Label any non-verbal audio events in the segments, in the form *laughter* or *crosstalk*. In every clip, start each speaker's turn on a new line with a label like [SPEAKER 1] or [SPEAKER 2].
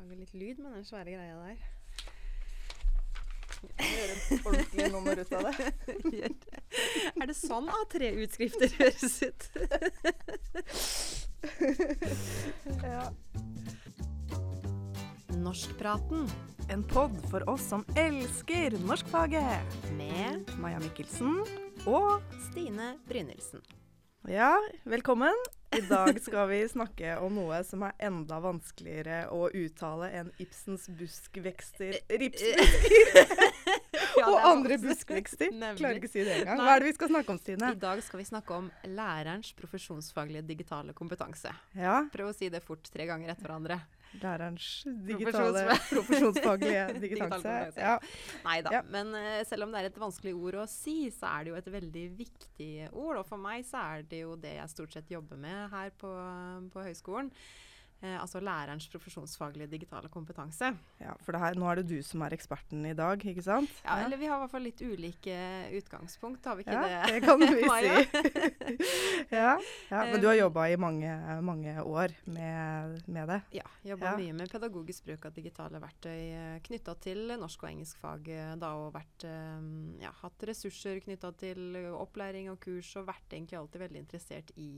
[SPEAKER 1] Lage litt lyd med den svære greia der.
[SPEAKER 2] Gjøre et ordentlig nummer ut av det. *laughs*
[SPEAKER 1] er det sånn A3-utskrifter høres ut?
[SPEAKER 2] Ja.
[SPEAKER 1] Norskpraten
[SPEAKER 2] En pod for oss som elsker norskfaget.
[SPEAKER 1] med
[SPEAKER 2] Maja Mikkelsen og
[SPEAKER 1] Stine Brynildsen.
[SPEAKER 2] Ja, velkommen. I dag skal vi snakke om noe som er enda vanskeligere å uttale enn Ibsens buskvekster Ripsbusker *laughs*
[SPEAKER 1] Ja, *laughs*
[SPEAKER 2] og andre buskvekster.
[SPEAKER 1] Nemlig.
[SPEAKER 2] Klarer ikke å si det engang. Hva er det vi skal snakke om, Stine?
[SPEAKER 1] I dag skal vi snakke om lærerens profesjonsfaglige digitale kompetanse.
[SPEAKER 2] Ja,
[SPEAKER 1] Prøv å si det fort tre ganger etter hverandre.
[SPEAKER 2] Lærerens digitale
[SPEAKER 1] Profesjonsfag- *laughs*
[SPEAKER 2] profesjonsfaglige *laughs* digitanse. Ja.
[SPEAKER 1] Nei da.
[SPEAKER 2] Ja.
[SPEAKER 1] Men uh, selv om det er et vanskelig ord å si, så er det jo et veldig viktig ord. Og for meg så er det jo det jeg stort sett jobber med her på, på høyskolen. Eh, altså lærerens profesjonsfaglige digitale kompetanse.
[SPEAKER 2] ja, for det her, nå er det du som er eksperten i dag, ikke sant?
[SPEAKER 1] Ja, Eller vi har i hvert fall litt ulike utgangspunkt, har vi ikke
[SPEAKER 2] Ja,
[SPEAKER 1] det?
[SPEAKER 2] det kan vi *laughs* si. *laughs* ja, ja, men du har jobba i mange, mange år med, med det.
[SPEAKER 1] Ja, jobba
[SPEAKER 2] Ja.
[SPEAKER 1] mye med pedagogisk bruk av digitale verktøy knytta til norsk og engelsk fag. Da, og vært, eh, ja, hatt ressurser knytta til eh, opplæring og kurs, og vært egentlig alltid veldig interessert i,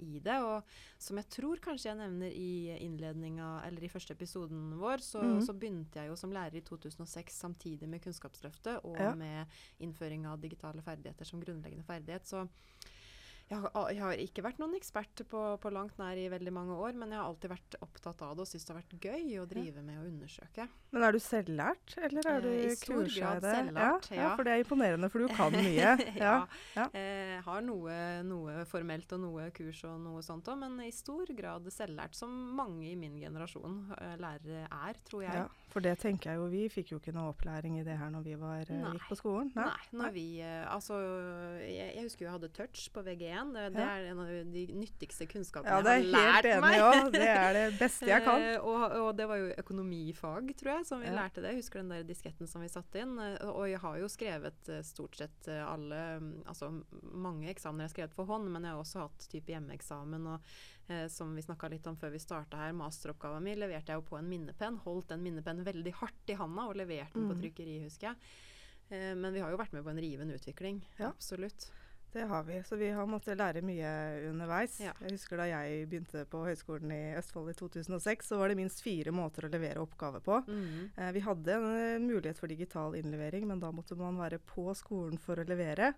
[SPEAKER 1] i det. Og som jeg tror kanskje jeg nevner i innledninga, eller i første episoden vår, så,
[SPEAKER 2] mm.
[SPEAKER 1] så begynte jeg jo som lærer i 2006 samtidig med Kunnskapsløftet og
[SPEAKER 2] Ja.
[SPEAKER 1] med innføring av digitale ferdigheter som grunnleggende ferdighet. Så jeg har, jeg har ikke vært noen ekspert på, på langt nær i veldig mange år, men jeg har alltid vært opptatt av det og syns det har vært gøy å drive med å undersøke.
[SPEAKER 2] Men er du selvlært, eller er du
[SPEAKER 1] Eh, i stor grad selvlært,
[SPEAKER 2] ja, ja,
[SPEAKER 1] ja.
[SPEAKER 2] for det er imponerende, for du kan *laughs* mye. ja. ja.
[SPEAKER 1] Eh, har noe, noe formelt og noe kurs og noe sånt òg, men i stor grad selvlært, som mange i min generasjon eh, lærere er, tror jeg.
[SPEAKER 2] Ja, for det tenker jeg jo Vi fikk jo ikke noe opplæring i det her når vi var, eh, gikk på skolen.
[SPEAKER 1] Nei, når vi eh, Altså, jeg, jeg husker jo jeg hadde touch på VG1. Det, det
[SPEAKER 2] Ja.
[SPEAKER 1] er en av de nyttigste kunnskapene
[SPEAKER 2] Ja, det er
[SPEAKER 1] jeg har
[SPEAKER 2] helt
[SPEAKER 1] lært
[SPEAKER 2] enig
[SPEAKER 1] meg.
[SPEAKER 2] i òg. Det er det beste jeg kan. *laughs*
[SPEAKER 1] Eh, og, og det var jo økonomifag, tror jeg, som vi
[SPEAKER 2] Ja.
[SPEAKER 1] lærte det. Husker den der disketten som vi satte inn. eh, og jeg har jo skrevet eh, stort sett alle mm, Altså mange eksamener jeg har skrevet for hånd, men jeg har også hatt type hjemmeeksamen og eh, som vi snakka litt om før vi starta her, masteroppgaven min leverte jeg jo på en minnepenn. Holdt den minnepennen veldig hardt i handa og leverte den på
[SPEAKER 2] Mm.
[SPEAKER 1] trykkeri, husker jeg. Men vi har jo vært med på en rivende utvikling.
[SPEAKER 2] Ja.
[SPEAKER 1] Absolutt.
[SPEAKER 2] Det har vi. Så vi har måttet lære mye underveis.
[SPEAKER 1] Ja.
[SPEAKER 2] Jeg husker da jeg begynte på Høgskolen i Østfold i 2006, så var det minst fire måter å levere oppgave på.
[SPEAKER 1] Mm.
[SPEAKER 2] Eh, vi hadde en eh, mulighet for digital innlevering, men da måtte man være på skolen for å levere.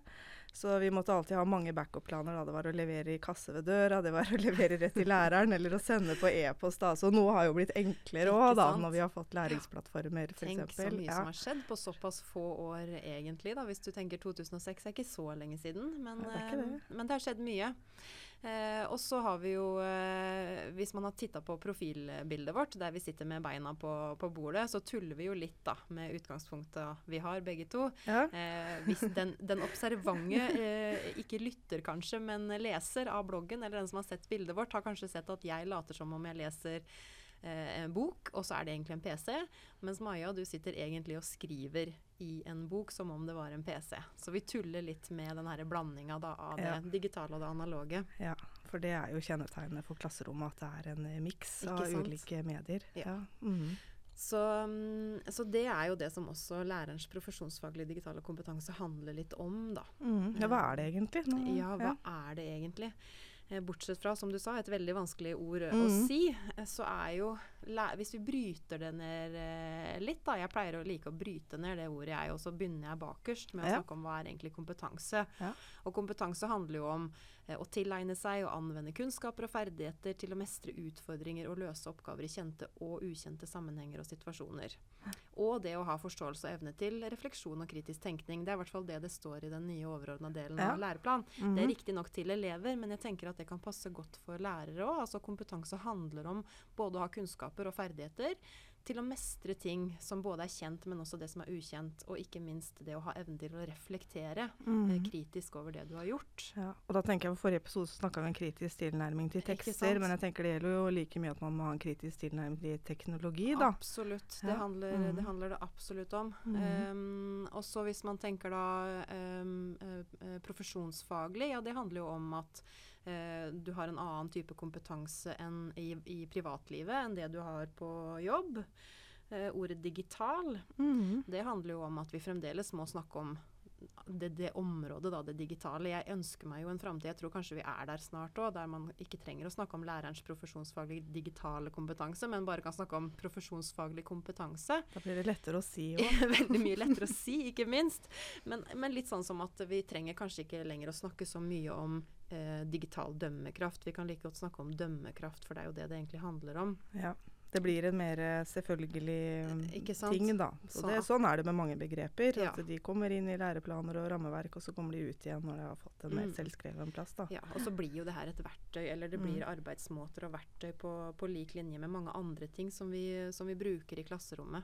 [SPEAKER 2] Så vi måtte alltid ha mange backup-planer. Det var å levere i kasse ved døra, det var å *laughs* levere rett til læreren, eller å sende på e-post. da. Så noe har jo blitt enklere òg, da, når vi har fått læringsplattformer, f.eks.
[SPEAKER 1] Tenk så mye
[SPEAKER 2] Ja.
[SPEAKER 1] som har skjedd på såpass få år egentlig. da, Hvis du tenker 2006 er ikke så lenge siden, men,
[SPEAKER 2] Nei, det det.
[SPEAKER 1] eh, men det har skjedd mye. Eh, og så har vi jo, eh, hvis man har titta på profilbildet vårt, der vi sitter med beina på, på bordet, så tuller vi jo litt da, med utgangspunktet vi har begge to.
[SPEAKER 2] Ja.
[SPEAKER 1] Eh, hvis den, den observante, eh, ikke lytter kanskje, men leser av bloggen, eller den som har sett bildet vårt, har kanskje sett at jeg later som om jeg leser eh, en bok, og så er det egentlig en PC. Mens Maja, du sitter egentlig og skriver i en bok som om det var en PC. Så vi tuller litt med den her blandinga av av
[SPEAKER 2] Ja.
[SPEAKER 1] det digitale og det analoge.
[SPEAKER 2] Ja, for det er jo kjennetegnet for klasserommet at det er en eh, miks av
[SPEAKER 1] sant?
[SPEAKER 2] ulike medier.
[SPEAKER 1] Ja.
[SPEAKER 2] ja.
[SPEAKER 1] Så, -hmm. så det er jo det som også lærerens profesjonsfaglige digitale kompetanse handler litt om, da.
[SPEAKER 2] Mm. ja, hva er det egentlig? Nå,
[SPEAKER 1] Ja, hva er det egentlig? Eh, Bortsett fra, som du sa, et veldig vanskelig ord eh,
[SPEAKER 2] Mhm.
[SPEAKER 1] å si, eh, så er jo Hvis vi bryter det ned litt, da Jeg pleier å like å bryte ned det ordet, jeg, og så begynner jeg bakerst med å
[SPEAKER 2] Ja.
[SPEAKER 1] snakke om hva er egentlig kompetanse.
[SPEAKER 2] Ja.
[SPEAKER 1] Og kompetanse handler jo om å tilegne seg og anvende kunnskaper og ferdigheter til å mestre utfordringer og løse oppgaver i kjente og ukjente sammenhenger og situasjoner. Og det å ha forståelse og evne til refleksjon og kritisk tenkning. Det er i hvert fall det det står i den nye overordna delen
[SPEAKER 2] Ja.
[SPEAKER 1] av læreplan. Det
[SPEAKER 2] Mhm.
[SPEAKER 1] er riktignok til elever, men jeg tenker at det kan passe godt for lærere òg. Altså kompetanse handler om både å ha kunnskaper og ferdigheter til å mestre ting som både er kjent, men også det som er ukjent. Og ikke minst det å ha evnen til å reflektere eh,
[SPEAKER 2] Mhm.
[SPEAKER 1] kritisk over det du har gjort.
[SPEAKER 2] Ja, og da tenker jeg på forrige episode så snakka vi om kritisk tilnærming til tekster, men jeg tenker det gjelder jo like mye at man må ha en kritisk tilnærming til teknologi, da.
[SPEAKER 1] Absolutt. Det,
[SPEAKER 2] Ja.
[SPEAKER 1] handler,
[SPEAKER 2] mm.
[SPEAKER 1] det handler det absolutt om.
[SPEAKER 2] Mm.
[SPEAKER 1] Um, og så hvis man tenker da um, eh, eh, profesjonsfaglig, ja det handler jo om at eh, du har en annen type kompetanse enn i, i privatlivet enn det du har på jobb. Eh, ordet digital,
[SPEAKER 2] Mhm.
[SPEAKER 1] det handler jo om at vi fremdeles må snakke om det, det området, da, det digitale. Jeg ønsker meg jo en framtid, jeg tror kanskje vi er der snart òg, der man ikke trenger å snakke om lærerens profesjonsfaglige digitale kompetanse, men bare kan snakke om profesjonsfaglig kompetanse.
[SPEAKER 2] Da blir det lettere å si *laughs* òg.
[SPEAKER 1] Veldig mye lettere å si, ikke minst. Men, men litt sånn som at vi trenger kanskje ikke lenger å snakke så mye om eh, digital dømmekraft. Vi kan like godt snakke om dømmekraft, for det er jo det det egentlig handler om.
[SPEAKER 2] Ja. Det blir en mer eh, selvfølgelig
[SPEAKER 1] Ikke sant?
[SPEAKER 2] ting, da. Så
[SPEAKER 1] Så-
[SPEAKER 2] det, sånn er det med mange begreper.
[SPEAKER 1] Ja.
[SPEAKER 2] At de kommer inn i læreplaner og rammeverk, og så kommer de ut igjen når de har fått en mer
[SPEAKER 1] Mm.
[SPEAKER 2] selvskreven plass. da.
[SPEAKER 1] Ja, og så blir jo det her et verktøy, eller det blir
[SPEAKER 2] Mm.
[SPEAKER 1] arbeidsmåter og verktøy på, på lik linje med mange andre ting som vi, som vi bruker i klasserommet.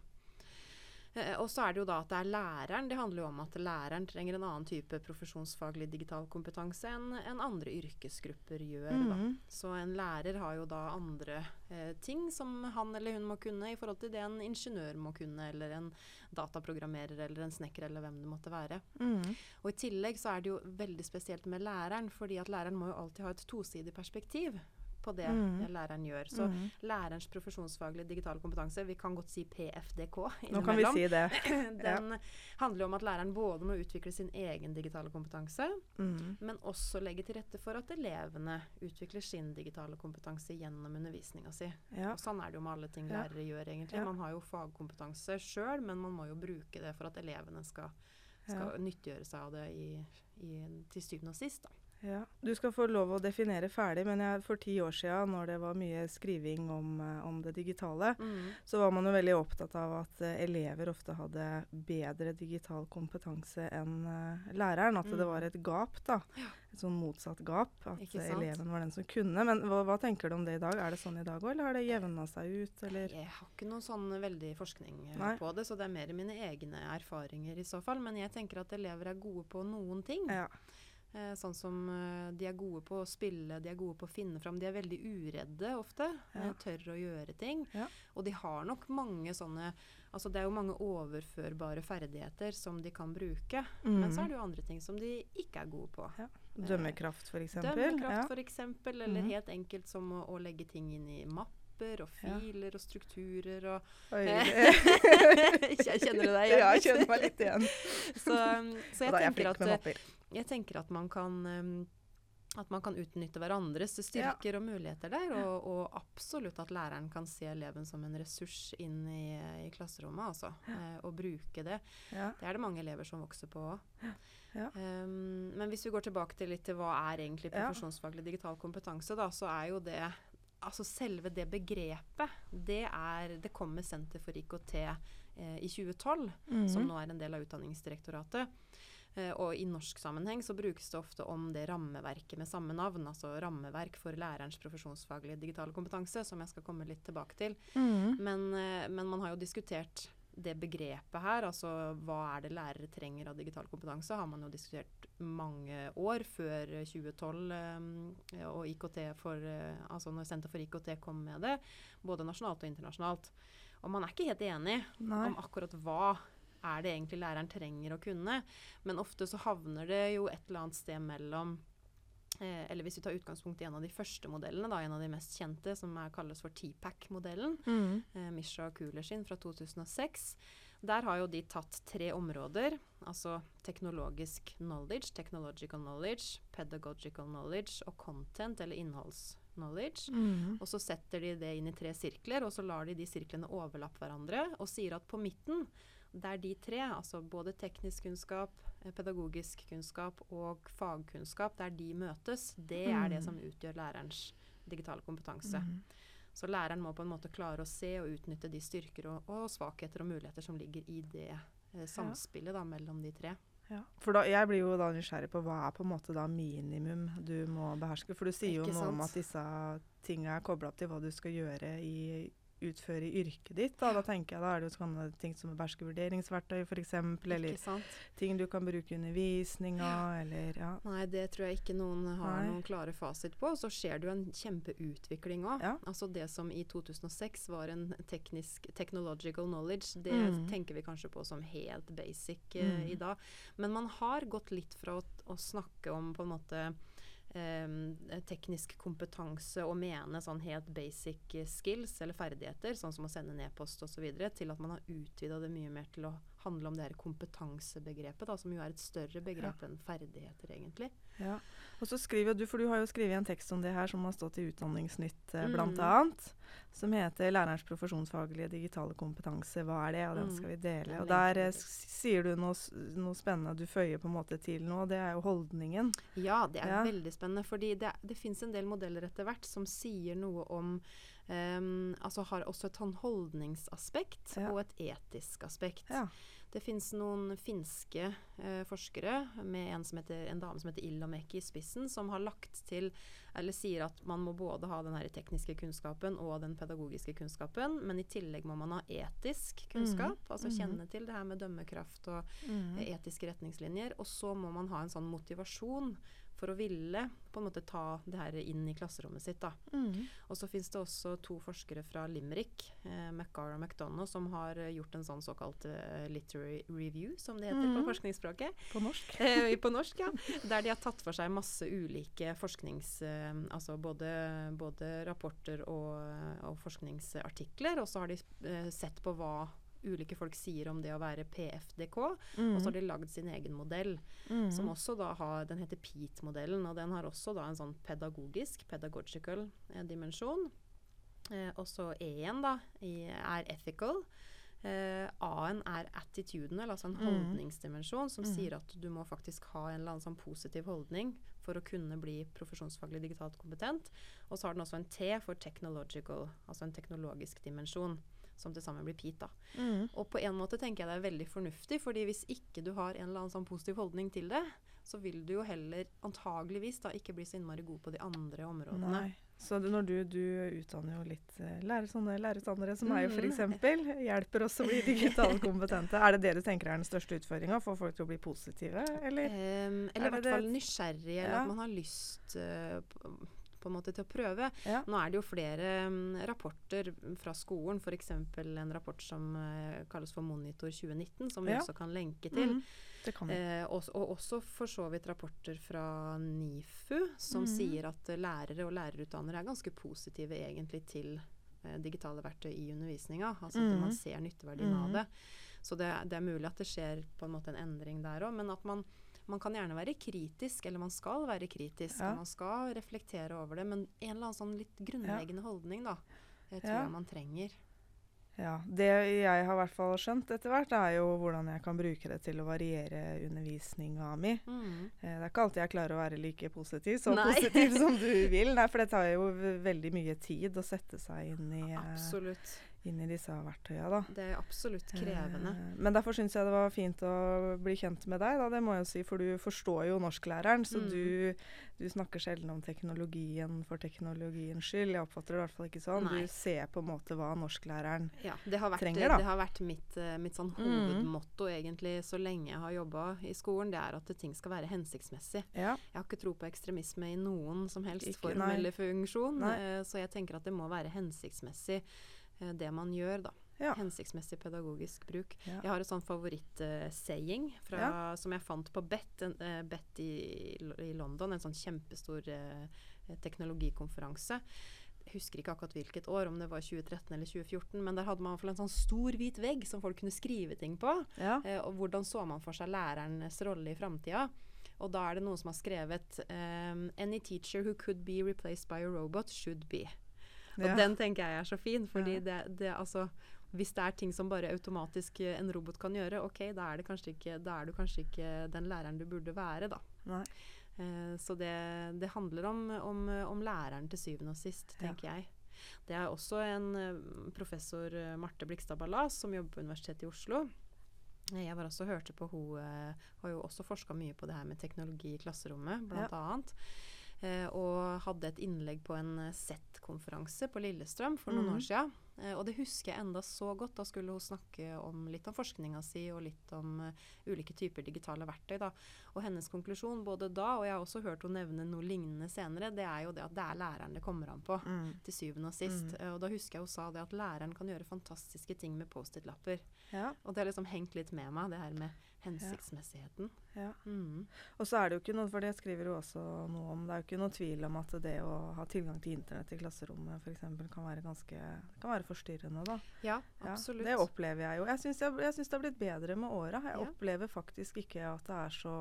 [SPEAKER 1] Eh, og så er det jo da at det er læreren. Det handler jo om at læreren trenger en annen type profesjonsfaglig digital kompetanse enn en andre yrkesgrupper gjør. Da.
[SPEAKER 2] Mhm.
[SPEAKER 1] Så en lærer har jo da andre eh, ting som han eller hun må kunne i forhold til det en ingeniør må kunne, eller en dataprogrammerer eller en snekker eller hvem det måtte være.
[SPEAKER 2] Mhm.
[SPEAKER 1] Og i tillegg så er det jo veldig spesielt med læreren, fordi at læreren må jo alltid ha et tosidig perspektiv på det
[SPEAKER 2] mm.
[SPEAKER 1] læreren gjør. Så
[SPEAKER 2] mm.
[SPEAKER 1] lærerens profesjonsfaglige digitale kompetanse, vi kan godt si PFDK
[SPEAKER 2] Nå kan vi si det. *laughs*
[SPEAKER 1] den handler om at læreren både må utvikle sin egen digitale kompetanse,
[SPEAKER 2] mm.
[SPEAKER 1] men også legge til rette for at elevene utvikler sin digitale kompetanse gjennom undervisninga si.
[SPEAKER 2] Ja.
[SPEAKER 1] Og sånn er det jo med alle ting
[SPEAKER 2] Ja.
[SPEAKER 1] lærere gjør, egentlig.
[SPEAKER 2] Ja.
[SPEAKER 1] Man har jo fagkompetanse sjøl, men man må jo bruke det for at elevene skal, skal
[SPEAKER 2] Ja.
[SPEAKER 1] nyttiggjøre seg av det i, i, til syvende og sist. Da.
[SPEAKER 2] Ja. Du skal få lov å definere ferdig, men jeg, for ti år siden, når det var mye skriving om, eh, om det digitale, så var man jo veldig opptatt av at uh, elever ofte hadde bedre digital kompetanse enn uh, læreren. At det
[SPEAKER 1] Mm.
[SPEAKER 2] var et gap, da. Et sånn motsatt gap. At eleven var den som kunne. Men hva, hva tenker du om det i dag? Er det sånn i dag òg, eller har det jevna seg ut, eller?
[SPEAKER 1] Jeg har ikke noen sånn veldig forskning
[SPEAKER 2] Nei.
[SPEAKER 1] på det, så det er mer mine egne erfaringer i så fall. Men jeg tenker at elever er gode på noen ting.
[SPEAKER 2] Ja.
[SPEAKER 1] Eh, sånn som eh, de er gode på å spille, de er gode på å finne fram. De er veldig uredde ofte.
[SPEAKER 2] Ja.
[SPEAKER 1] eh, tør å gjøre ting.
[SPEAKER 2] Ja.
[SPEAKER 1] Og de har nok mange sånne Altså det er jo mange overførbare ferdigheter som de kan bruke. Men så er det jo andre ting som de ikke er gode på.
[SPEAKER 2] Ja. Dømmekraft, eksempel.
[SPEAKER 1] Dømmekraft
[SPEAKER 2] ja.
[SPEAKER 1] for eksempel, eller
[SPEAKER 2] mm.
[SPEAKER 1] helt enkelt som å, å legge ting inn i mapper og
[SPEAKER 2] Ja.
[SPEAKER 1] filer og strukturer og *laughs* *laughs* Jeg kjenner du deg igjen?
[SPEAKER 2] ja, jeg kjenner meg litt igjen. *laughs*
[SPEAKER 1] Så, um, så jeg,
[SPEAKER 2] jeg
[SPEAKER 1] tenker at,
[SPEAKER 2] mapper.
[SPEAKER 1] Jeg tenker at man kan at man kan utnytte hverandres styrker og muligheter der, og, og absolutt at læreren kan se eleven som en ressurs inn i, i klasserommet, altså. Eh, og bruke det.
[SPEAKER 2] Ja.
[SPEAKER 1] Det er det mange elever som vokser på òg.
[SPEAKER 2] Ja.
[SPEAKER 1] Um, men hvis vi går tilbake til litt til hva er egentlig profesjonsfaglig digital kompetanse, da, så er jo det Altså selve det begrepet, det er Det kom med Senter for IKT eh, i 2012, som
[SPEAKER 2] Mhm.
[SPEAKER 1] nå er en del av Utdanningsdirektoratet. Eh, og i norsk sammenheng så brukes det ofte om det rammeverket med samme navn, altså rammeverk for lærerens profesjonsfaglige digitale kompetanse, som jeg skal komme litt tilbake til.
[SPEAKER 2] Mm.
[SPEAKER 1] Men, eh, men man har jo diskutert det begrepet her, altså hva er det lærere trenger av digital kompetanse, har man jo diskutert mange år før eh, 2012 eh, og IKT for, altså når Senter for IKT kom med det, både nasjonalt og internasjonalt. Og man er ikke helt enig
[SPEAKER 2] Nei.
[SPEAKER 1] om akkurat hva er det egentlig læreren trenger å kunne. Men ofte så havner det jo et eller annet sted mellom eh, Eller hvis vi tar utgangspunkt i en av de første modellene, da, en av de mest kjente, som er, kalles for TPAC-modellen,
[SPEAKER 2] mm.
[SPEAKER 1] eh, Misha Kuler sin fra 2006. Der har jo de tatt tre områder, altså teknologisk knowledge, technological knowledge, pedagogical knowledge og content eller innholdsknowledge.
[SPEAKER 2] Mm.
[SPEAKER 1] Og så setter de det inn i tre sirkler, og så lar de de sirklene overlappe hverandre, og sier at på midten, der de tre, altså både teknisk kunnskap, eh, pedagogisk kunnskap og fagkunnskap, der de møtes, det er det
[SPEAKER 2] Mm.
[SPEAKER 1] som utgjør lærerens digitale kompetanse.
[SPEAKER 2] Mhm.
[SPEAKER 1] Så læreren må på en måte klare å se og utnytte de styrker og, og svakheter og muligheter som ligger i det eh, samspillet da, mellom de tre.
[SPEAKER 2] Ja. For da, jeg blir jo da nysgjerrig på hva er på en måte da minimum du må beherske. For du sier jo noe om at disse tinga er kobla opp til hva du skal gjøre i utføre i yrket ditt. Da, da tenker jeg da er det jo sånne ting som å beherske vurderingsverktøy f.eks. Eller ting du kan bruke i undervisninga, eller ja.
[SPEAKER 1] Nei, det tror jeg ikke noen har
[SPEAKER 2] Nei.
[SPEAKER 1] noen klare fasit på. Så skjer det jo en kjempeutvikling òg.
[SPEAKER 2] Ja.
[SPEAKER 1] Altså det som i 2006 var en teknisk technological knowledge, det
[SPEAKER 2] Mm.
[SPEAKER 1] tenker vi kanskje på som helt basic eh,
[SPEAKER 2] Mm.
[SPEAKER 1] i dag. Men man har gått litt fra å, å snakke om på en måte teknisk kompetanse og mene sånn helt basic skills eller ferdigheter, sånn som å sende en e-post osv., til at man har utvida det mye mer til å handle om det her kompetansebegrepet, da, som jo er et større begrep ja. enn ferdigheter, egentlig.
[SPEAKER 2] Ja. Og så skriver du, for du har jo skrevet en tekst om det her som har stått i Utdanningsnytt eh, bl.a., mm. som heter 'Lærerens profesjonsfaglige digitale kompetanse'. Hva er det? Og den mm. skal vi dele. Og der eh, sier du noe, noe, spennende du føyer på en måte til nå, og det er jo holdningen.
[SPEAKER 1] Ja, det er ja. veldig spennende. fordi det, det fins en del modeller etter hvert som sier noe om Um, altså har også et holdningsaspekt ja. og et etisk aspekt. Ja. Det fins noen finske uh, forskere med en, heter, en, dame som heter Illamäki i spissen, som har lagt til, eller sier at man må både ha den her tekniske kunnskapen og den pedagogiske kunnskapen, men i tillegg må man ha etisk kunnskap. Mm. Altså mhm. kjenne til det her med dømmekraft og mm. etiske retningslinjer. Og så må man ha en sånn motivasjon for å ville på en måte ta det her inn i klasserommet sitt. da. Mm. Og så fins det også to forskere fra Limerick, eh, McGarr og McDonagh, som har eh, gjort en sånn såkalt uh, literary review, som det heter mm. på forskningsspråket.
[SPEAKER 2] På norsk. *laughs*
[SPEAKER 1] Eh, på norsk, ja. Der de har tatt for seg masse ulike forsknings... Eh, altså både, både rapporter og, og, forskningsartikler, og så har de eh, sett på hva ulike folk sier om det å være PFDK. Mm. Og så har de lagd sin egen modell, mm. som også da har Den heter PEAT-modellen, og den har også da en sånn pedagogisk, pedagogical eh, dimensjon. Eh, og så E-en da i, er ethical. Eh, A-en er attitudinal, altså en mm. holdningsdimensjon, som mm. sier at du må faktisk ha en eller annen sånn positiv holdning for å kunne bli profesjonsfaglig digitalt kompetent. Og så har den også en T for technological, altså en teknologisk dimensjon som til sammen blir PEAT. Mm. Og på en måte tenker jeg det er veldig fornuftig, fordi hvis ikke du har en eller annen sånn positiv holdning til det, så vil du jo heller antageligvis da ikke bli så innmari god på de andre områdene. Nei.
[SPEAKER 2] Så når du, du utdanner jo litt uh, lærer, sånne lærerutdannere som meg f.eks., mm. hjelper oss å bli digitalt *laughs* kompetente. er det det du tenker er den største utfordringa? Få folk til å bli positive, eller?
[SPEAKER 1] Um, eller i hvert fall nysgjerrige, eller at man har lyst uh, på en måte til å prøve. Ja. Nå er det jo flere um, rapporter fra skolen, f.eks. en rapport som uh, kalles for Monitor 2019, som vi ja. også kan lenke til. Mm. Eh, og, og, også for så vidt rapporter fra NIFU, som mm. sier at lærere og lærerutdannere er ganske positive egentlig til eh, digitale verktøy i undervisninga. Altså at mm. man ser nytteverdien av mm. det. Så det, det, er mulig at det skjer på en måte en endring der òg, men at man man kan gjerne være kritisk, eller man skal være kritisk, ja. og man skal reflektere over det, men en eller annen sånn litt grunnleggende ja. holdning, da, det tror ja. jeg man trenger.
[SPEAKER 2] Ja. Det jeg har hvert fall skjønt etter hvert, er jo hvordan jeg kan bruke det til å variere undervisninga mi. Mm. Eh, det er ikke alltid jeg klarer å være like positiv, så Nei. positiv som du *laughs* vil. Nei, for det tar jo veldig mye tid å sette seg inn i
[SPEAKER 1] eh, Absolutt
[SPEAKER 2] inn i disse verktøyene. Da.
[SPEAKER 1] Det er absolutt krevende.
[SPEAKER 2] Eh, men derfor syns jeg det var fint å bli kjent med deg, da, det må jeg jo si, for du forstår jo norsklæreren. Så mm. du, du, snakker sjelden om teknologien for teknologiens skyld. Jeg oppfatter det i hvert fall ikke sånn. Nei. Du ser på en måte hva norsklæreren ja, vært, trenger.
[SPEAKER 1] Da. Det har vært mitt, uh, mitt sånn mm. hovedmotto egentlig så lenge jeg har jobba i skolen. Det er at ting skal være hensiktsmessig. Ja. Jeg har ikke tro på ekstremisme i noen som helst ikke, form nei. eller funksjon. nei. så jeg tenker at det må være hensiktsmessig. Eh, det man gjør, da. Ja. Hensiktsmessig pedagogisk bruk. Ja. Jeg har et sånn favoritt-saying uh, ja. som jeg fant på BET, en, uh, BET i, i, London, en sånn kjempestor uh, teknologikonferanse. Jeg husker ikke akkurat hvilket år, om det var 2013 eller 2014, men der hadde man en sånn stor hvit vegg som folk kunne skrive ting på. og hvordan så man for seg lærernes rolle i framtida. Og da er det noen som har skrevet um, Any teacher who could be replaced by a robot should be. Og den tenker jeg er så fin, fordi det, det, altså hvis det er ting som bare automatisk eh, en robot kan gjøre, ok, da er, ikke, da er du kanskje ikke den læreren du burde være, da. Eh, så det, det, handler om, om, om, læreren til syvende og sist, tenker ja. jeg. Det er også en uh, professor, uh, Marte Blikstad Ballas, som jobber på Universitetet i Oslo. Jeg var også hørte på Hun har jo også forska mye på det her med teknologi i klasserommet, blant ja. annet. Eh, og hadde et innlegg på en Z-konferanse på Lillestrøm for noen mm. år siden. Eh, og det husker jeg enda så godt. Da skulle hun snakke om litt om forskninga si og litt om uh, ulike typer digitale verktøy. Da. Og hennes konklusjon både da, og jeg har også hørt henne nevne noe lignende senere, det er jo det at det er læreren det kommer an på.
[SPEAKER 2] Mm.
[SPEAKER 1] Til syvende og sist.
[SPEAKER 2] Mm.
[SPEAKER 1] Uh, og da husker jeg hun sa det at læreren kan gjøre fantastiske ting med Post-It-lapper.
[SPEAKER 2] Ja.
[SPEAKER 1] Og det har liksom hengt litt med meg, det her med hensiktsmessigheten.
[SPEAKER 2] ja.
[SPEAKER 1] Mm.
[SPEAKER 2] Og så er det jo ikke noe, for det skriver jo også noe om, det er jo ikke noe tvil om at det å ha tilgang til internett i klasserommet f.eks. kan være ganske kan være forstyrrende, da.
[SPEAKER 1] Ja,
[SPEAKER 2] Ja,
[SPEAKER 1] absolutt.
[SPEAKER 2] det opplever jeg jo. Jeg syns det har blitt bedre med åra. Jeg
[SPEAKER 1] Ja.
[SPEAKER 2] opplever faktisk ikke at det er så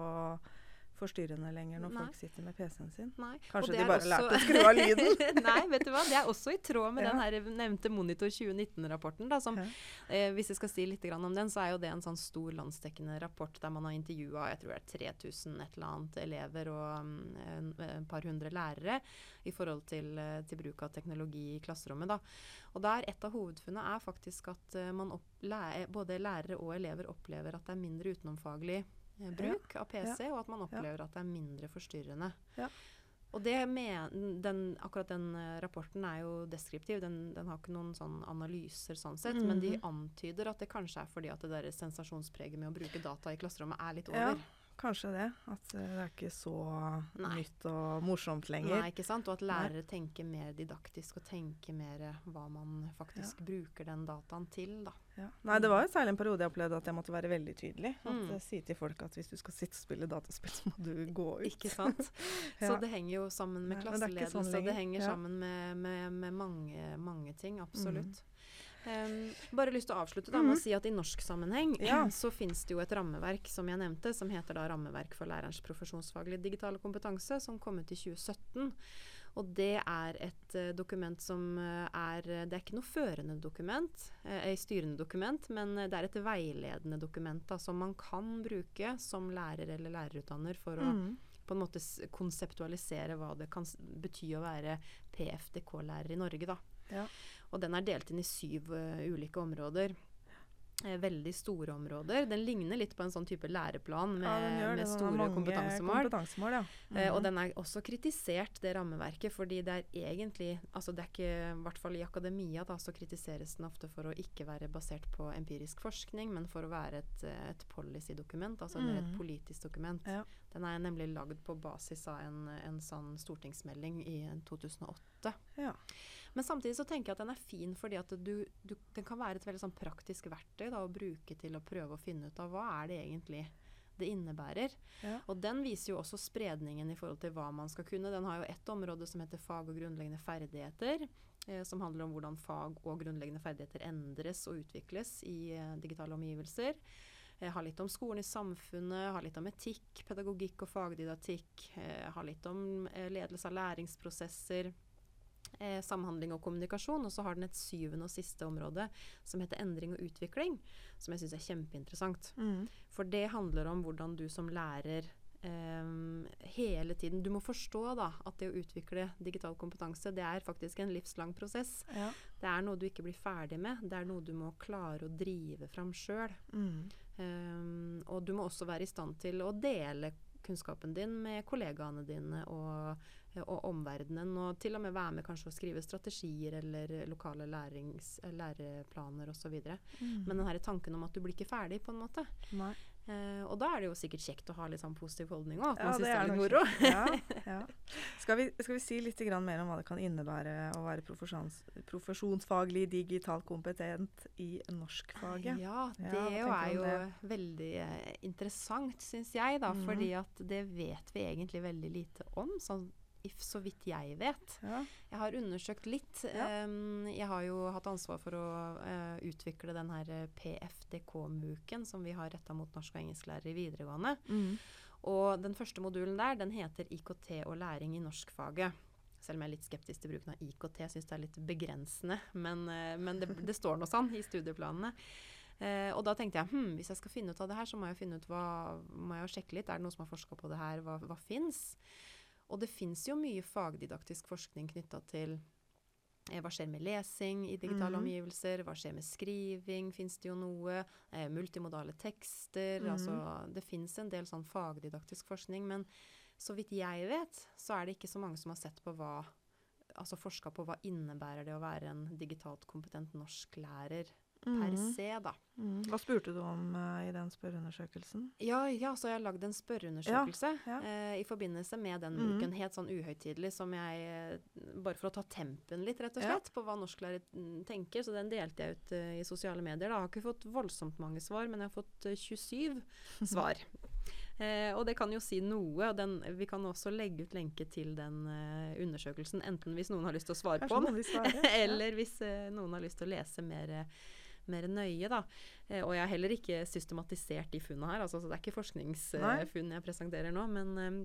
[SPEAKER 2] forstyrrende lenger når
[SPEAKER 1] Nei.
[SPEAKER 2] folk sitter med PC-en sin.
[SPEAKER 1] Nei.
[SPEAKER 2] Kanskje de bare
[SPEAKER 1] også-
[SPEAKER 2] lærte å skru av lyden. *laughs*
[SPEAKER 1] Nei, vet du hva. Det er også i tråd med
[SPEAKER 2] Ja.
[SPEAKER 1] den her nevnte Monitor 2019-rapporten. som
[SPEAKER 2] Ja.
[SPEAKER 1] eh, Hvis jeg skal si litt grann om den, så er jo det en sånn stor landsdekkende rapport der man har intervjua jeg tror det er 3000 et eller annet elever og um, en, en par hundre lærere i forhold til, eh, til bruk av teknologi i klasserommet. da. Og der Et av hovedfunnene er faktisk at eh, man opp, lære, både lærere og elever opplever at det er mindre utenomfaglig eh, bruk av PC, og at man opplever at det er mindre forstyrrende.
[SPEAKER 2] Ja.
[SPEAKER 1] Og det med, den, akkurat den eh, rapporten er jo deskriptiv. Den, den har ikke noen sånn analyser sånn sett, men de
[SPEAKER 2] Mhm.
[SPEAKER 1] antyder at det kanskje er fordi at det der sensasjonspreget med å bruke data i klasserommet er litt over.
[SPEAKER 2] Kanskje det. At eh, det er ikke så
[SPEAKER 1] Nei.
[SPEAKER 2] nytt og morsomt lenger.
[SPEAKER 1] Nei, ikke sant? Og at
[SPEAKER 2] Nei.
[SPEAKER 1] lærere tenker mer didaktisk og tenker mer eh, hva man faktisk bruker den dataen til. da.
[SPEAKER 2] Ja. Nei, det var jo særlig en periode jeg opplevde at jeg måtte være veldig tydelig. At
[SPEAKER 1] Mm.
[SPEAKER 2] jeg sier til folk at hvis du skal sitte og spille dataspill, så må du gå ut.
[SPEAKER 1] Ikke sant? *laughs*
[SPEAKER 2] Ja.
[SPEAKER 1] Så det henger jo sammen med
[SPEAKER 2] klasseledelse, det sånn
[SPEAKER 1] det henger
[SPEAKER 2] Ja.
[SPEAKER 1] sammen med, med, med mange, mange ting. Absolutt.
[SPEAKER 2] Mm.
[SPEAKER 1] Em, bare lyst til å avslutte da med
[SPEAKER 2] Mhm.
[SPEAKER 1] å si at i norsk sammenheng
[SPEAKER 2] Ja.
[SPEAKER 1] så finnes det jo et rammeverk som jeg nevnte, som heter da Rammeverk for lærerens profesjonsfaglige digitale kompetanse, som kom ut i 2017. Og det er et uh, dokument som eh, er Det er ikke noe førende dokument, uh, styrende dokument, men det er et veiledende dokument da, som man kan bruke som lærer eller lærerutdanner for å
[SPEAKER 2] Mm.
[SPEAKER 1] på en måte konseptualisere hva det kan bety å være PFDK-lærer i Norge. Da.
[SPEAKER 2] Ja.
[SPEAKER 1] Og den er delt inn i syv uh, ulike områder. Eh, veldig store områder. Den ligner litt på en sånn type læreplan med,
[SPEAKER 2] ja, gjør
[SPEAKER 1] med store kompetansemål.
[SPEAKER 2] kompetansemål ja.
[SPEAKER 1] Eh, og
[SPEAKER 2] Mhm.
[SPEAKER 1] den er også kritisert, det rammeverket, fordi det er egentlig altså det er ikke, I hvert fall i akademia da, så kritiseres den ofte for å ikke være basert på empirisk forskning, men for å være et, eh, et policy-dokument, altså eller et
[SPEAKER 2] Mhm.
[SPEAKER 1] politisk dokument.
[SPEAKER 2] Ja.
[SPEAKER 1] Den er nemlig lagd på basis av en, en sånn stortingsmelding i 2008.
[SPEAKER 2] Ja.
[SPEAKER 1] Men samtidig så tenker jeg at den er fin fordi at du, du, den kan være et veldig sånn praktisk verktøy da, å bruke til å prøve å finne ut av hva er det egentlig det innebærer.
[SPEAKER 2] Ja.
[SPEAKER 1] Og den viser jo også spredningen i forhold til hva man skal kunne. Den har jo ett område som heter fag og grunnleggende ferdigheter. Eh, som handler om hvordan fag og grunnleggende ferdigheter endres og utvikles i eh, digitale omgivelser. Eh, har litt om skolen i samfunnet, har litt om etikk, pedagogikk og fagdidaktikk. Har litt om ledelse av læringsprosesser. Eh, samhandling og kommunikasjon. Og så har den et syvende og siste område som heter endring og utvikling. Som jeg syns er kjempeinteressant.
[SPEAKER 2] Mm.
[SPEAKER 1] For det handler om hvordan du som lærer Um, hele tiden Du må forstå da at det å utvikle digital kompetanse, det er faktisk en livslang prosess.
[SPEAKER 2] Ja.
[SPEAKER 1] Det er noe du ikke blir ferdig med. Det er noe du må klare å drive fram sjøl.
[SPEAKER 2] Mm.
[SPEAKER 1] Um, og du må også være i stand til å dele kunnskapen din med kollegaene dine og, og omverdenen. Og til og med være med kanskje å skrive strategier eller lokale lærings, læreplaner osv.
[SPEAKER 2] Mm.
[SPEAKER 1] Men den her tanken om at du blir ikke ferdig, på en måte.
[SPEAKER 2] Nei.
[SPEAKER 1] Eh, og da er det jo sikkert kjekt å ha litt sånn positiv holdning òg. At
[SPEAKER 2] Ja,
[SPEAKER 1] man syns det er litt moro.
[SPEAKER 2] Ja, ja. *laughs* Skal, vi, skal vi si litt mer om hva det kan innebære å være profesjons, profesjonsfaglig digitalt kompetent i norskfaget?
[SPEAKER 1] Ja,
[SPEAKER 2] Ja,
[SPEAKER 1] det jo er jo
[SPEAKER 2] det?
[SPEAKER 1] veldig eh, interessant, syns jeg. da,
[SPEAKER 2] mm.
[SPEAKER 1] Fordi at det vet vi egentlig veldig lite om. Sånn, if, så vidt jeg vet.
[SPEAKER 2] Ja.
[SPEAKER 1] Jeg har undersøkt litt.
[SPEAKER 2] Ja.
[SPEAKER 1] Um, jeg har jo hatt ansvar for å uh, utvikle den her eh, PFDK-muken som vi har retta mot norsk- og engelsklærere i videregående.
[SPEAKER 2] Mm.
[SPEAKER 1] Og den første modulen der, den heter IKT og læring i norskfaget. Selv om jeg er litt skeptisk til bruken av IKT, syns det er litt begrensende. Men, uh, men det, det står noe sånn i studieplanene. Uh, og da tenkte jeg hm, hvis jeg skal finne ut av det her, så må jeg finne ut hva, må jeg sjekke litt. Er det noen som har forska på det her? Hva, hva fins? Og det fins jo mye fagdidaktisk forskning knytta til eh, hva skjer med lesing i digitale
[SPEAKER 2] mm.
[SPEAKER 1] omgivelser? Hva skjer med skriving? Fins det jo noe? Eh, multimodale tekster.
[SPEAKER 2] Mm.
[SPEAKER 1] Altså, det fins en del sånn fagdidaktisk forskning, men så vidt jeg vet, så er det ikke så mange som har sett på hva altså forska på hva innebærer det å være en digitalt kompetent norsklærer per
[SPEAKER 2] Mhm.
[SPEAKER 1] se, da.
[SPEAKER 2] Mm. Hva spurte du om uh, i den spørreundersøkelsen?
[SPEAKER 1] Ja, ja, så jeg har lagd en spørreundersøkelse
[SPEAKER 2] Ja, ja.
[SPEAKER 1] uh, i forbindelse med den
[SPEAKER 2] uken,
[SPEAKER 1] boken, helt sånn uhøytidelig, som jeg eh, Bare for å ta tempen litt, rett og slett, på hva norsklærer mm, tenker. Så den delte jeg ut uh, i sosiale medier. Da. Jeg har ikke fått voldsomt mange svar, men jeg har fått eh, 27 *laughs* svar. Eh, og det kan jo si noe. og den, Vi kan også legge ut lenke til den eh, undersøkelsen, enten hvis noen har lyst til å svare på den,
[SPEAKER 2] vil? *laughs* Ja.
[SPEAKER 1] eller hvis eh, noen har lyst til å lese mer, mer nøye, da. Eh, og jeg har heller ikke systematisert de funnene her, altså, så det er ikke forskningsfunn jeg presenterer nå. Men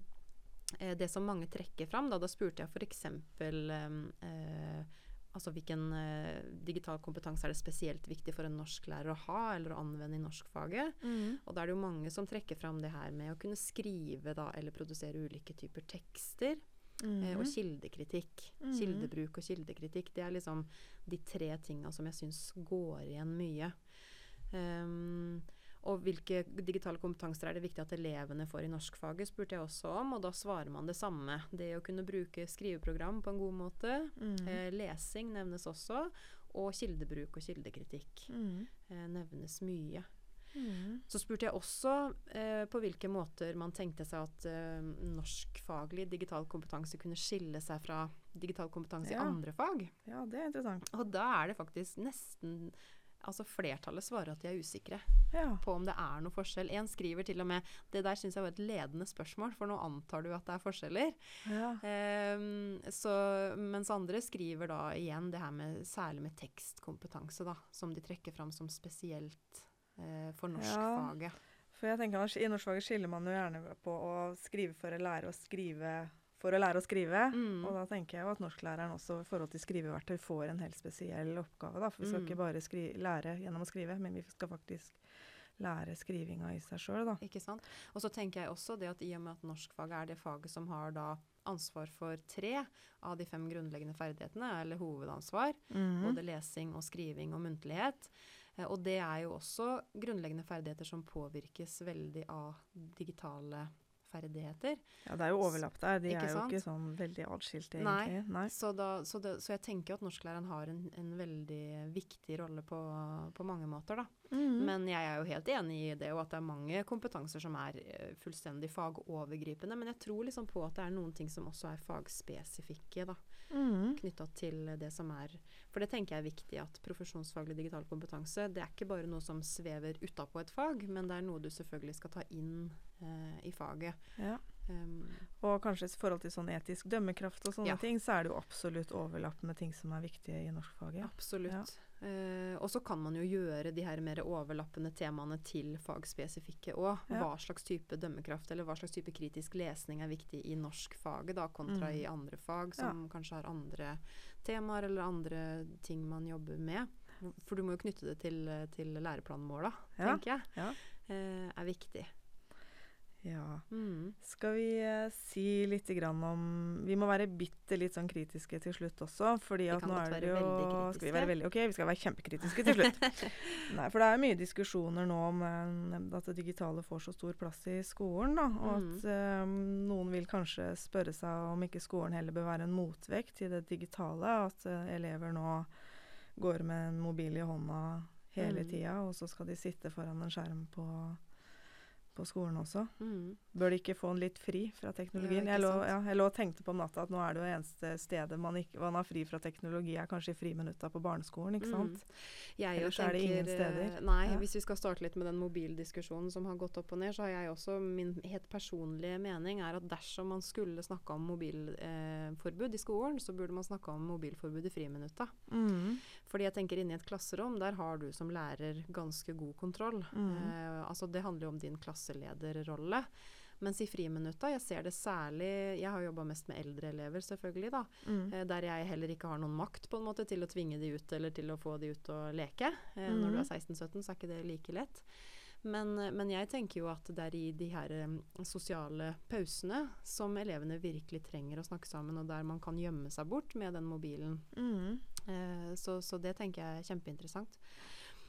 [SPEAKER 1] eh, det som mange trekker fram, da, da spurte jeg f.eks. Eh, altså hvilken eh, digital kompetanse er det spesielt viktig for en norsklærer å ha eller å anvende i norskfaget.
[SPEAKER 2] Mm.
[SPEAKER 1] Og da er det jo mange som trekker fram det her med å kunne skrive da, eller produsere ulike typer tekster. Eh, og
[SPEAKER 2] Mhm.
[SPEAKER 1] kildekritikk.
[SPEAKER 2] Mm.
[SPEAKER 1] Kildebruk og kildekritikk. Det er liksom de tre tinga som jeg syns går igjen mye. Um, og hvilke digitale kompetanser er det viktig at elevene får i norskfaget, spurte jeg også om. Og da svarer man det samme. Det å kunne bruke skriveprogram på en god måte.
[SPEAKER 2] Mm.
[SPEAKER 1] Eh, lesing nevnes også. Og kildebruk og kildekritikk
[SPEAKER 2] Mhm.
[SPEAKER 1] eh, nevnes mye.
[SPEAKER 2] Mhm.
[SPEAKER 1] Så spurte jeg også eh, på hvilke måter man tenkte seg at eh, norskfaglig digital kompetanse kunne skille seg fra digital kompetanse
[SPEAKER 2] Ja.
[SPEAKER 1] i andre fag.
[SPEAKER 2] Ja, det er interessant.
[SPEAKER 1] Og da er det faktisk nesten Altså flertallet svarer at de er usikre
[SPEAKER 2] Ja.
[SPEAKER 1] på om det er noe forskjell. En skriver til og med Det der syns jeg var et ledende spørsmål, for nå antar du at det er forskjeller.
[SPEAKER 2] ja.
[SPEAKER 1] Um, så, mens andre skriver da igjen det her med særlig med tekstkompetanse, da, som de trekker fram som spesielt for norskfaget.
[SPEAKER 2] For jeg tenker at I norskfaget skiller man jo gjerne på å skrive for å lære å skrive for å lære å skrive.
[SPEAKER 1] Mm.
[SPEAKER 2] Og da tenker jeg jo at norsklæreren også i forhold til skriveverktøy får en helt spesiell oppgave. da, For vi skal
[SPEAKER 1] Mm.
[SPEAKER 2] ikke bare lære gjennom å skrive, men vi skal faktisk lære skrivinga i seg sjøl.
[SPEAKER 1] Ikke sant? Og så tenker jeg også det at i og med at norskfaget er det faget som har da ansvar for tre av de fem grunnleggende ferdighetene, eller hovedansvar,
[SPEAKER 2] mm.
[SPEAKER 1] både lesing og skriving og muntlighet. Eh, Og det er jo også grunnleggende ferdigheter som påvirkes veldig av digitale ferdigheter.
[SPEAKER 2] Ja, det er jo overlapp der. De
[SPEAKER 1] Ikke
[SPEAKER 2] er jo
[SPEAKER 1] sant?
[SPEAKER 2] ikke sånn veldig
[SPEAKER 1] atskilte,
[SPEAKER 2] egentlig. Nei.
[SPEAKER 1] Så, da, så, det, så jeg tenker at norsklæreren har en, en veldig viktig rolle på, på mange måter, da.
[SPEAKER 2] Mhm.
[SPEAKER 1] Men jeg er jo helt enig i det, og at det er mange kompetanser som er eh, fullstendig fagovergripende. Men jeg tror liksom på at det er noen ting som også er fagspesifikke, da.
[SPEAKER 2] Mhm.
[SPEAKER 1] Knytta til det som er For det tenker jeg er viktig, at profesjonsfaglig digital kompetanse, det er ikke bare noe som svever utapå et fag, men det er noe du selvfølgelig skal ta inn eh, i faget.
[SPEAKER 2] Ja.
[SPEAKER 1] Um,
[SPEAKER 2] Og kanskje i forhold til sånn etisk dømmekraft og sånne
[SPEAKER 1] Ja.
[SPEAKER 2] ting, så er det jo absolutt overlapp med ting som er viktige i norskfaget.
[SPEAKER 1] Absolutt. Eh, og så kan man jo gjøre de her mer overlappende temaene til fagspesifikke òg.
[SPEAKER 2] Ja.
[SPEAKER 1] Hva slags type dømmekraft eller hva slags type kritisk lesning er viktig i norskfaget da, kontra
[SPEAKER 2] Mm.
[SPEAKER 1] i andre fag som kanskje har andre temaer eller andre ting man jobber med. For du må jo knytte det til, til læreplanmåla,
[SPEAKER 2] Ja.
[SPEAKER 1] tenker jeg.
[SPEAKER 2] Ja.
[SPEAKER 1] Eh, er viktig.
[SPEAKER 2] Ja.
[SPEAKER 1] Mm.
[SPEAKER 2] Skal vi eh, si litt om Vi må være bitte litt sånn kritiske til slutt også. fordi at nå er det jo Skal vi være
[SPEAKER 1] kritiske.
[SPEAKER 2] veldig, ok, vi skal være kjempekritiske til slutt. *laughs* Nei, For det er mye diskusjoner nå om eh, at det digitale får så stor plass i skolen. da, Og
[SPEAKER 1] Mm.
[SPEAKER 2] at eh, noen vil kanskje spørre seg om ikke skolen heller bør være en motvekt til det digitale. At elever nå går med en mobil i hånda hele
[SPEAKER 1] Mm.
[SPEAKER 2] tida, og så skal de sitte foran en skjerm på, på skolen også.
[SPEAKER 1] Mm.
[SPEAKER 2] Bør de ikke få en litt fri fra teknologien?
[SPEAKER 1] Ja,
[SPEAKER 2] jeg, lå, ja, jeg lå og tenkte på om natta at nå er det jo eneste stedet man, ikke, man har fri fra teknologi, er kanskje i friminutta på barneskolen, ikke sant?
[SPEAKER 1] Jeg
[SPEAKER 2] Ellers tenker, er det ingen steder.
[SPEAKER 1] eh, Nei,
[SPEAKER 2] Ja.
[SPEAKER 1] hvis vi skal starte litt med den mobildiskusjonen som har gått opp og ned, så har jeg også min helt personlige mening er at dersom man skulle snakke om mobilforbud i skolen, så burde man snakke om mobilforbud i friminutta.
[SPEAKER 2] Mm.
[SPEAKER 1] Fordi jeg tenker inni et klasserom, der har du som lærer ganske god kontroll.
[SPEAKER 2] Mm.
[SPEAKER 1] Eh, altså det handler jo om din klasselederrolle. Mens i friminutta, jeg ser det særlig Jeg har jobba mest med eldre elever, selvfølgelig, da.
[SPEAKER 2] Mm.
[SPEAKER 1] Eh, der jeg heller ikke har noen makt på en måte til å tvinge de ut eller til å få de ut og leke. Mm. Når du
[SPEAKER 2] Mhm.
[SPEAKER 1] er 16-17, så er ikke det like lett. Men, men jeg tenker jo at det er i de her eh, sosiale pausene som elevene virkelig trenger å snakke sammen, og der man kan gjemme seg bort med den mobilen.
[SPEAKER 2] Mm.
[SPEAKER 1] Eh, så, så det tenker jeg er kjempeinteressant.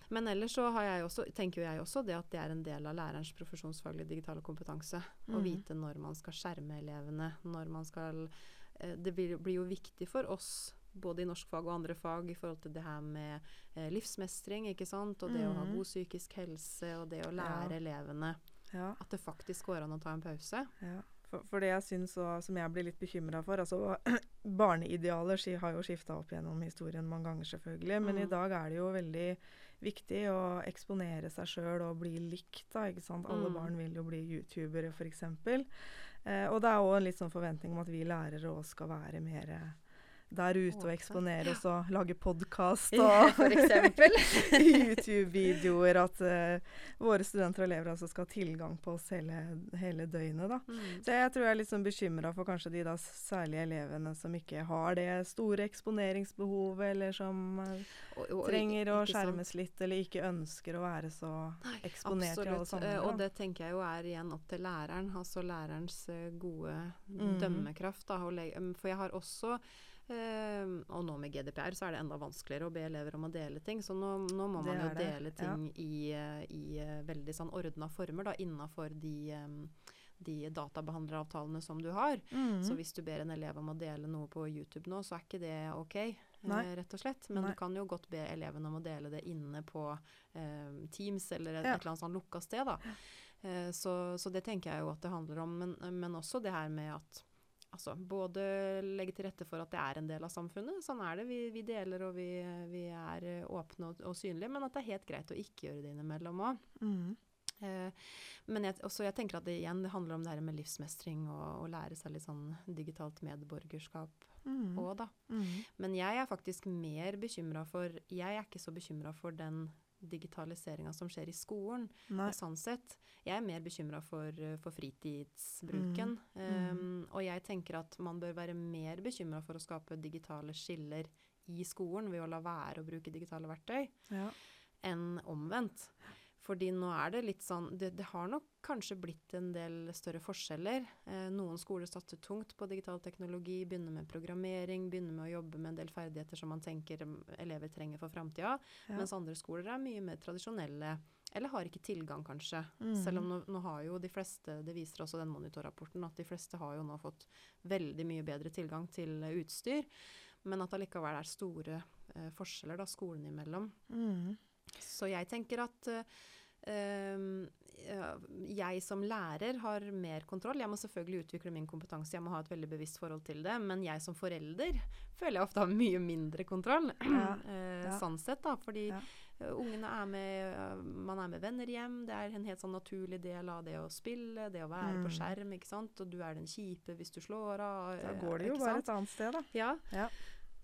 [SPEAKER 1] Men ellers så har jeg også, tenker jeg også det at det er en del av lærerens profesjonsfaglige digitale kompetanse. Å
[SPEAKER 2] Mhm.
[SPEAKER 1] vite når man skal skjerme elevene, når man skal eh, det blir, blir, jo viktig for oss både i norskfag og andre fag i forhold til det her med eh, livsmestring, ikke sant, og det mm. å ha mm. god psykisk helse, og det å lære ja. elevene ja. at det faktisk går an å ta en pause.
[SPEAKER 2] Ja. For, for, det jeg syns, og som jeg blir litt bekymra for altså *clears throat* Barneidealer har jo skifta opp gjennom historien mange ganger, selvfølgelig. Men mm. i dag er det jo veldig viktig å eksponere seg sjøl og bli likt. da, ikke sant? Alle mm. barn vil jo bli youtubere, f.eks. Eh, og det er òg en litt sånn forventning om at vi lærere òg skal være mer der ute og eksponere oss og lage podkast og *laughs* YouTube-videoer. At uh, våre studenter og elever altså skal ha tilgang på oss hele, hele døgnet. Mm. Så jeg tror jeg er litt sånn bekymra for kanskje de da særlige elevene som ikke har det store eksponeringsbehovet, eller som uh, og, og, trenger å skjermes sant? litt, eller ikke ønsker å være så Nei, eksponert absolutt. i alle sammenhenger.
[SPEAKER 1] Og det tenker jeg jo er igjen opp til læreren, altså lærerens gode mm. dømmekraft. Da, for jeg har også og nå med GDPR så er det enda vanskeligere å be elever om å dele ting. Så nå, nå må man jo dele ting ja. i, i uh, veldig sånn ordna former da, innafor de, um, de databehandleravtalene som du har. Mm. Så hvis du ber en elev om å dele noe på YouTube nå, så er ikke det ok. rett og slett. Men Nei. du kan jo godt be eleven om å dele det inne på Teams eller et, ja. et, eller annet sånn lukka sted. da. Så, så, det tenker jeg jo at det handler om. Men, men også det her med at altså, både legge til rette for at det er en del av samfunnet. Sånn er det. Vi, vi deler og vi, vi er eh, åpne og, og, synlige. Men at det er helt greit å ikke gjøre det innimellom òg. Mm. Eh, men jeg, også, jeg tenker at det igjen det handler om det her med livsmestring og å lære seg litt sånn digitalt medborgerskap òg, mm. da. Mm. Men jeg er faktisk mer bekymra for Jeg er ikke så bekymra for den digitaliseringa som skjer i skolen. Sånn sett. Jeg er mer bekymra for, eh, for, fritidsbruken. Mm. Um, og jeg tenker at man bør være mer bekymra for å skape digitale skiller i skolen ved å la være å bruke digitale verktøy, ja. enn omvendt. Fordi nå er det litt sånn det, det, har nok kanskje blitt en del større forskjeller. Eh, noen skoler satser tungt på digital teknologi, begynner med programmering, begynner med å jobbe med en del ferdigheter som man tenker elever trenger for framtida. Ja. Mens andre skoler er mye mer tradisjonelle. Eller har ikke tilgang, kanskje. Mm. Selv om nå, nå, har jo de fleste, det viser også den monitorrapporten, at de fleste har jo nå fått veldig mye bedre tilgang til utstyr. Men at allikevel er store eh, forskjeller da, skolene imellom. Mm. Så jeg tenker at uh, jeg som lærer har mer kontroll. Jeg må selvfølgelig utvikle min kompetanse, jeg må ha et veldig bevisst forhold til det. Men jeg som forelder føler jeg ofte har mye mindre kontroll. *clears throat* Ja, eh, ja. Sånn sett, da. Fordi ja. Eh, ungene er med Man er med venner hjem. Det er en helt sånn naturlig del av det å spille, det å være mm. på skjerm, ikke sant. Og du er den kjipe hvis du slår av.
[SPEAKER 2] Da går det jo bare et annet sted, da.
[SPEAKER 1] Ja.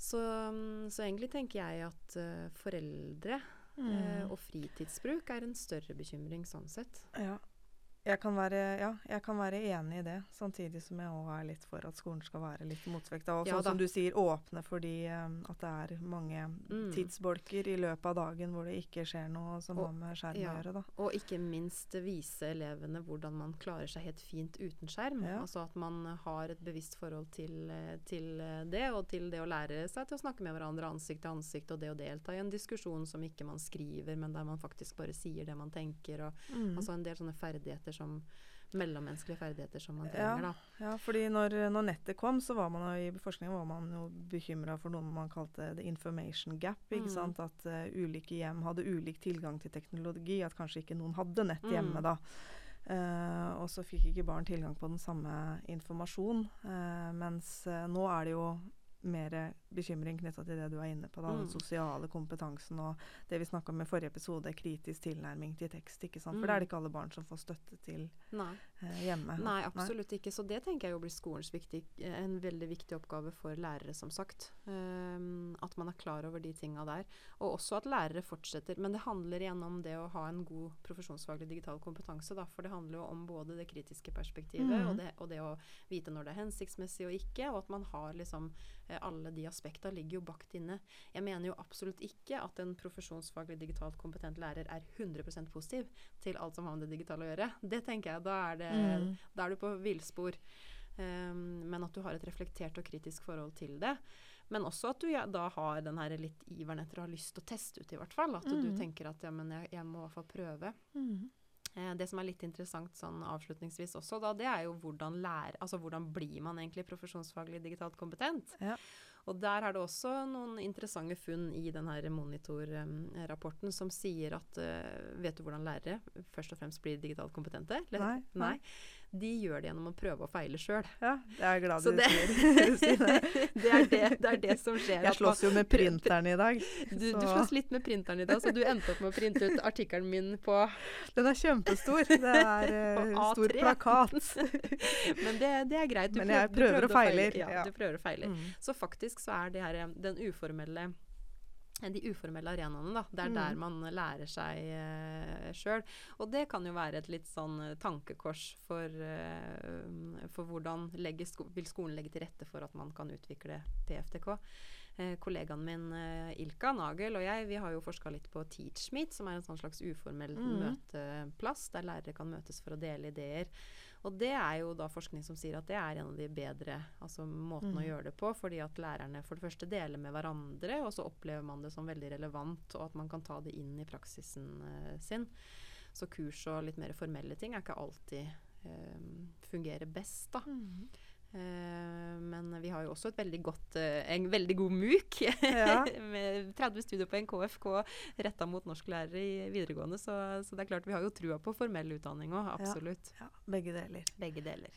[SPEAKER 1] Så, mm, så, egentlig tenker jeg at uh, foreldre Mm. Eh, og fritidsbruk er en større bekymring sånn sett.
[SPEAKER 2] Ja. Jeg kan, være, ja, jeg kan være enig i det, samtidig som jeg òg er litt for at skolen skal være litt motvekt. Og ja, sånn som du sier, åpne fordi um, at det er mange mm. tidsbolker i løpet av dagen hvor det ikke skjer noe som har med skjerm ja, å gjøre. Da.
[SPEAKER 1] Og ikke minst vise elevene hvordan man klarer seg helt fint uten skjerm. Altså at man har et bevisst forhold til, til, det, og til det å lære seg til å snakke med hverandre ansikt til ansikt, og det å delta i en diskusjon som ikke man skriver, men der man faktisk bare sier det man tenker. Og, mm. Altså en del sånne ferdigheter som mellommenneskelige ferdigheter som man trenger.
[SPEAKER 2] Ja, ja fordi når, når, nettet kom, så var man i forskningen var man jo bekymra for noe man kalte the information gap. ikke mm. sant? At uh, ulike hjem hadde ulik tilgang til teknologi. At kanskje ikke noen hadde nett mm. hjemme mm. da. Uh, og så fikk ikke barn tilgang på den samme informasjon. Uh, mens nå er det jo mer bekymring knytta til det du er inne på. Da, mm. Den sosiale kompetansen og det vi snakka om i forrige episode, kritisk tilnærming til tekst. ikke sant? For det er det ikke alle barn som får støtte til eh, hjemme.
[SPEAKER 1] Nei, absolutt Nei. ikke. Så det tenker jeg jo blir skolens viktig, en veldig viktig oppgave for lærere, som sagt. Um, at man er klar over de tinga der. Og også at lærere fortsetter. Men det handler igjen om det å ha en god profesjonsfaglig digital kompetanse. Da, for det handler jo om både det kritiske perspektivet mm. og, det, og, det, å vite når det er hensiktsmessig og ikke, og at man har liksom Eh, alle de aspektene ligger jo bakt inne. Jeg mener jo absolutt ikke at en profesjonsfaglig digitalt kompetent lærer er 100% positiv til alt som har med det digitale å gjøre. Det tenker jeg, Da er, det, mm. da er du på villspor. Um, men at du har et reflektert og kritisk forhold til det. Men også at du ja, da har den her litt iveren etter å ha lyst til å teste ut, i hvert fall. At mm. du tenker at ja, men jeg, jeg må i hvert fall prøve. Mm. Eh, det som er litt interessant sånn avslutningsvis også, da, det er jo hvordan lære Altså hvordan blir man egentlig profesjonsfaglig digitalt kompetent?
[SPEAKER 2] Ja.
[SPEAKER 1] Og der er det også noen interessante funn i denne monitorrapporten som sier at uh, Vet du hvordan lærere først og fremst blir digitalt kompetente?
[SPEAKER 2] Nei.
[SPEAKER 1] Nei. De gjør det gjennom å prøve å feile sjøl.
[SPEAKER 2] Ja, det er jeg
[SPEAKER 1] glad
[SPEAKER 2] du
[SPEAKER 1] det-
[SPEAKER 2] sier *laughs*
[SPEAKER 1] det, er det, det er det som skjer.
[SPEAKER 2] Jeg slåss jo med printeren i dag.
[SPEAKER 1] Du, du slåss litt med printeren i dag, så du endte opp med å printe ut artikkelen min på
[SPEAKER 2] Den er kjempestor. Det er
[SPEAKER 1] uh,
[SPEAKER 2] stor plakat. *laughs*
[SPEAKER 1] Men det, det er greit. Du
[SPEAKER 2] Men jeg prøver,
[SPEAKER 1] prøver
[SPEAKER 2] og feiler,
[SPEAKER 1] Ja,
[SPEAKER 2] ja.
[SPEAKER 1] du prøver og feiler.
[SPEAKER 2] Mm.
[SPEAKER 1] Så faktisk så er det her eh, den uformelle de uformelle arenaene, da. Det er
[SPEAKER 2] Mm.
[SPEAKER 1] der man lærer seg uh, sjøl. Og det kan jo være et litt sånn eh, tankekors for, uh, for hvordan sko vil skolen legge til rette for at man kan utvikle PFTK. Uh, kollegaen min uh, Ilka Nagel og jeg vi har jo forska litt på TeachMeet, som er en sånn slags uformell
[SPEAKER 2] Mm.
[SPEAKER 1] møteplass der lærere kan møtes for å dele ideer. Og det er jo da forskning som sier at det er en av de bedre altså måten å
[SPEAKER 2] Mm.
[SPEAKER 1] gjøre det på. Fordi at lærerne for det første deler med hverandre, og så opplever man det som veldig relevant, og at man kan ta det inn i praksisen uh, sin. Så kurs og litt mer formelle ting er ikke alltid uh, fungerer best, da.
[SPEAKER 2] Mm.
[SPEAKER 1] Eh, men vi har jo også veldig godt, eh, en veldig god MOOC
[SPEAKER 2] Ja. *laughs*
[SPEAKER 1] med 30 studiepoeng KFK retta mot norsklærere i videregående. Så, så det er klart vi har jo trua på formell utdanning òg, absolutt.
[SPEAKER 2] Ja, begge deler.
[SPEAKER 1] Begge deler.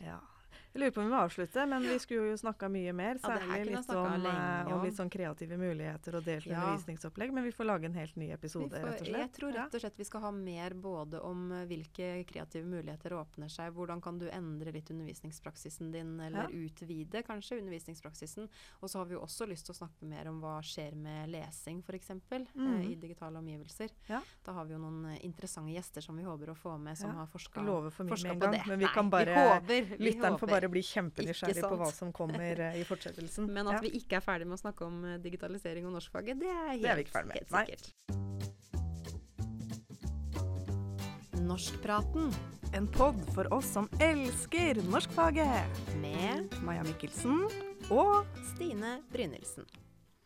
[SPEAKER 2] Ja. Jeg lurer på om vi må avslutte, men vi skulle jo snakka mye mer.
[SPEAKER 1] Ja,
[SPEAKER 2] Særlig
[SPEAKER 1] ja,
[SPEAKER 2] litt om, eh, om
[SPEAKER 1] om.
[SPEAKER 2] litt sånn kreative muligheter og delt
[SPEAKER 1] Ja.
[SPEAKER 2] undervisningsopplegg. Men vi får lage en helt ny episode,
[SPEAKER 1] får-
[SPEAKER 2] rett og slett.
[SPEAKER 1] Jeg tror rett og slett vi skal ha mer både om eh, hvilke kreative muligheter åpner seg, hvordan kan du endre litt undervisningspraksisen din, eller utvide kanskje undervisningspraksisen. Og så har vi jo også lyst til å snakke mer om hva skjer med lesing f.eks. Eh,
[SPEAKER 2] Mhm.
[SPEAKER 1] i digitale omgivelser.
[SPEAKER 2] Ja.
[SPEAKER 1] Da har vi jo noen interessante gjester som vi håper å få med, som
[SPEAKER 2] Ja.
[SPEAKER 1] har forska
[SPEAKER 2] Ikke love for mye med en
[SPEAKER 1] på
[SPEAKER 2] gang,
[SPEAKER 1] det.
[SPEAKER 2] men vi kan bare
[SPEAKER 1] vi håper, vi
[SPEAKER 2] Lytteren får
[SPEAKER 1] håper.
[SPEAKER 2] Bare bli kjempenysgjerrig på hva som kommer eh, i fortsettelsen. *laughs*
[SPEAKER 1] Men at
[SPEAKER 2] Ja.
[SPEAKER 1] vi ikke er ferdig med å snakke om eh, digitalisering og norskfaget, det er helt,
[SPEAKER 2] Det er vi ikke ferdig med.
[SPEAKER 1] helt
[SPEAKER 2] Nei.
[SPEAKER 1] sikkert. Norskpraten
[SPEAKER 2] En pod for oss som elsker norskfaget.
[SPEAKER 1] med
[SPEAKER 2] Maja Mikkelsen og
[SPEAKER 1] Stine Brynildsen.